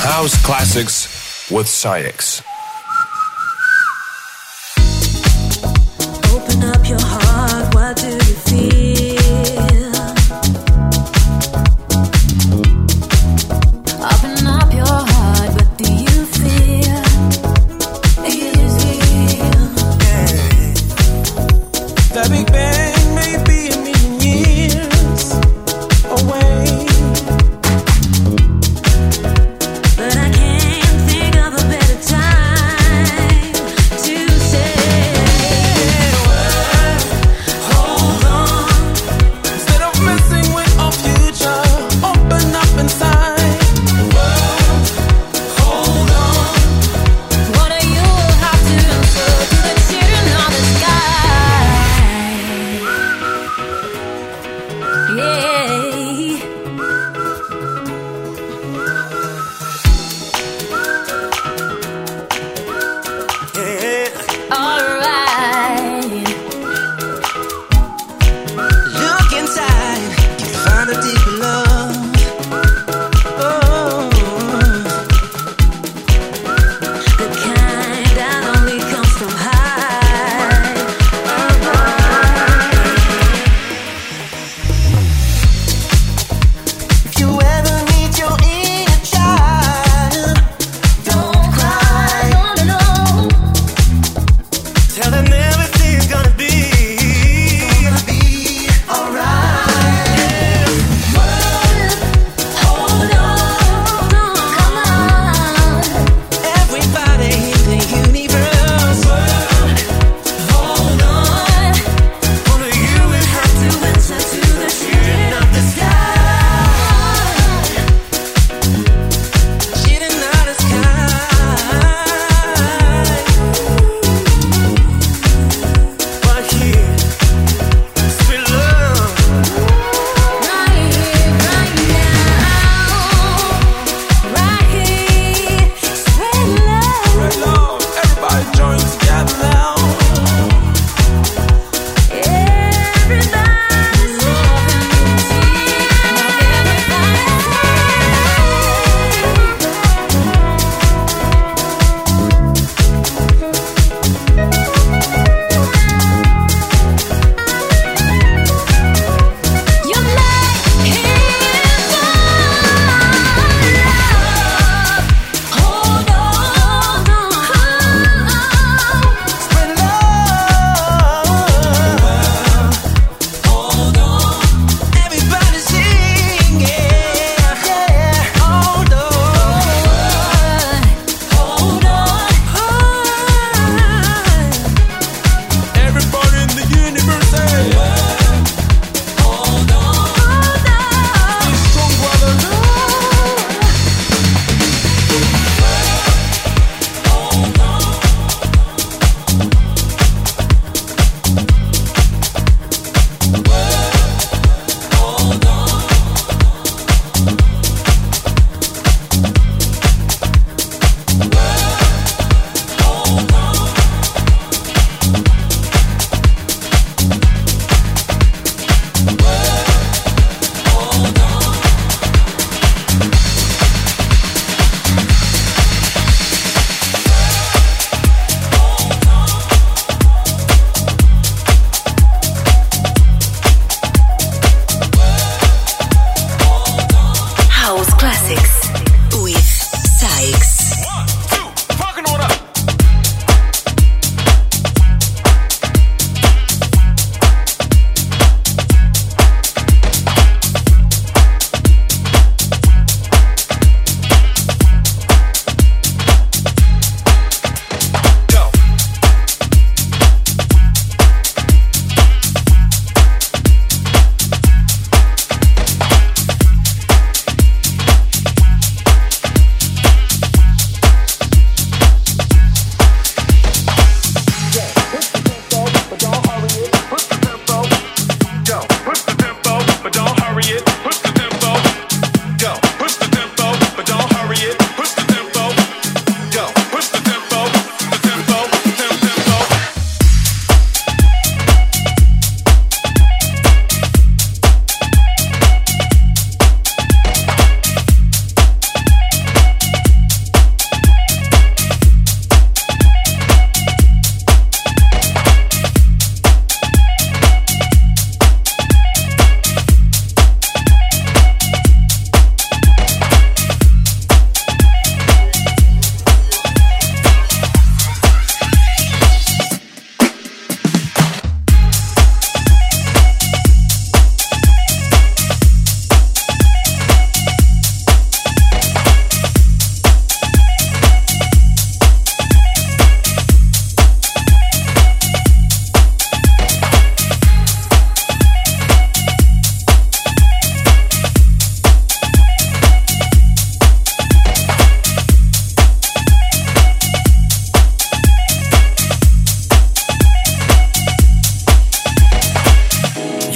House Classics with SAIX.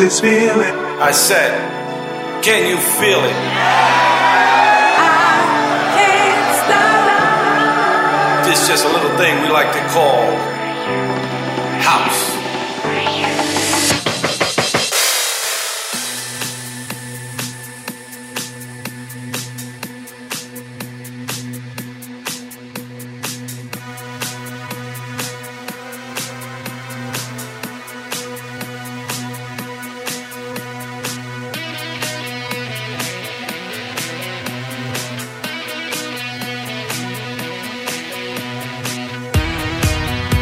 This feeling. I said, can you feel it? This is just a little thing we like to call house.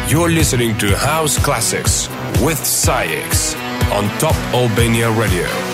You're listening to House Classics with SAIX on Top Albania Radio.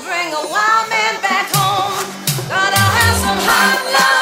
bring a wild man back home. Gonna have some hot love.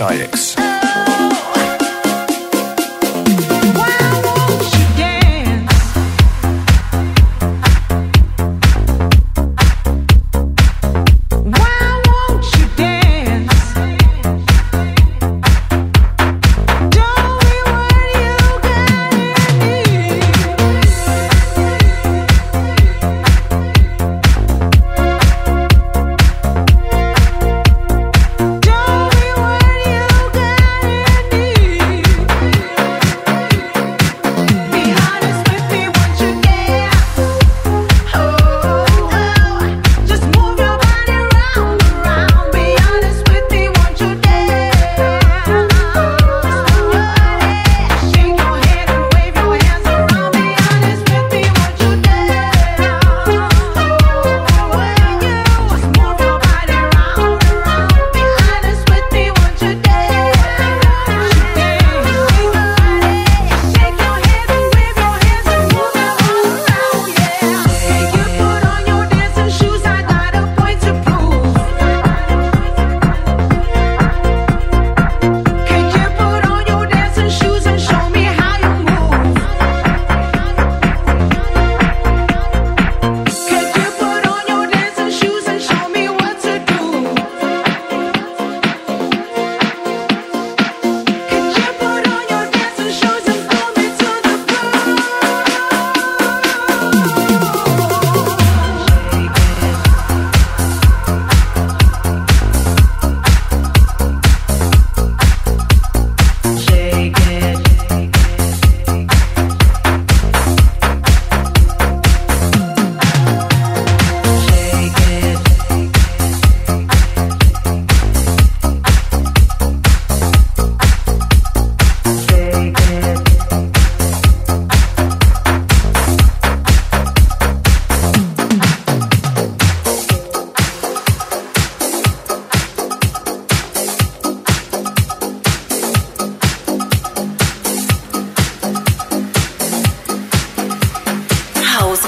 You're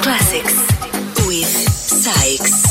Classics with SAIX.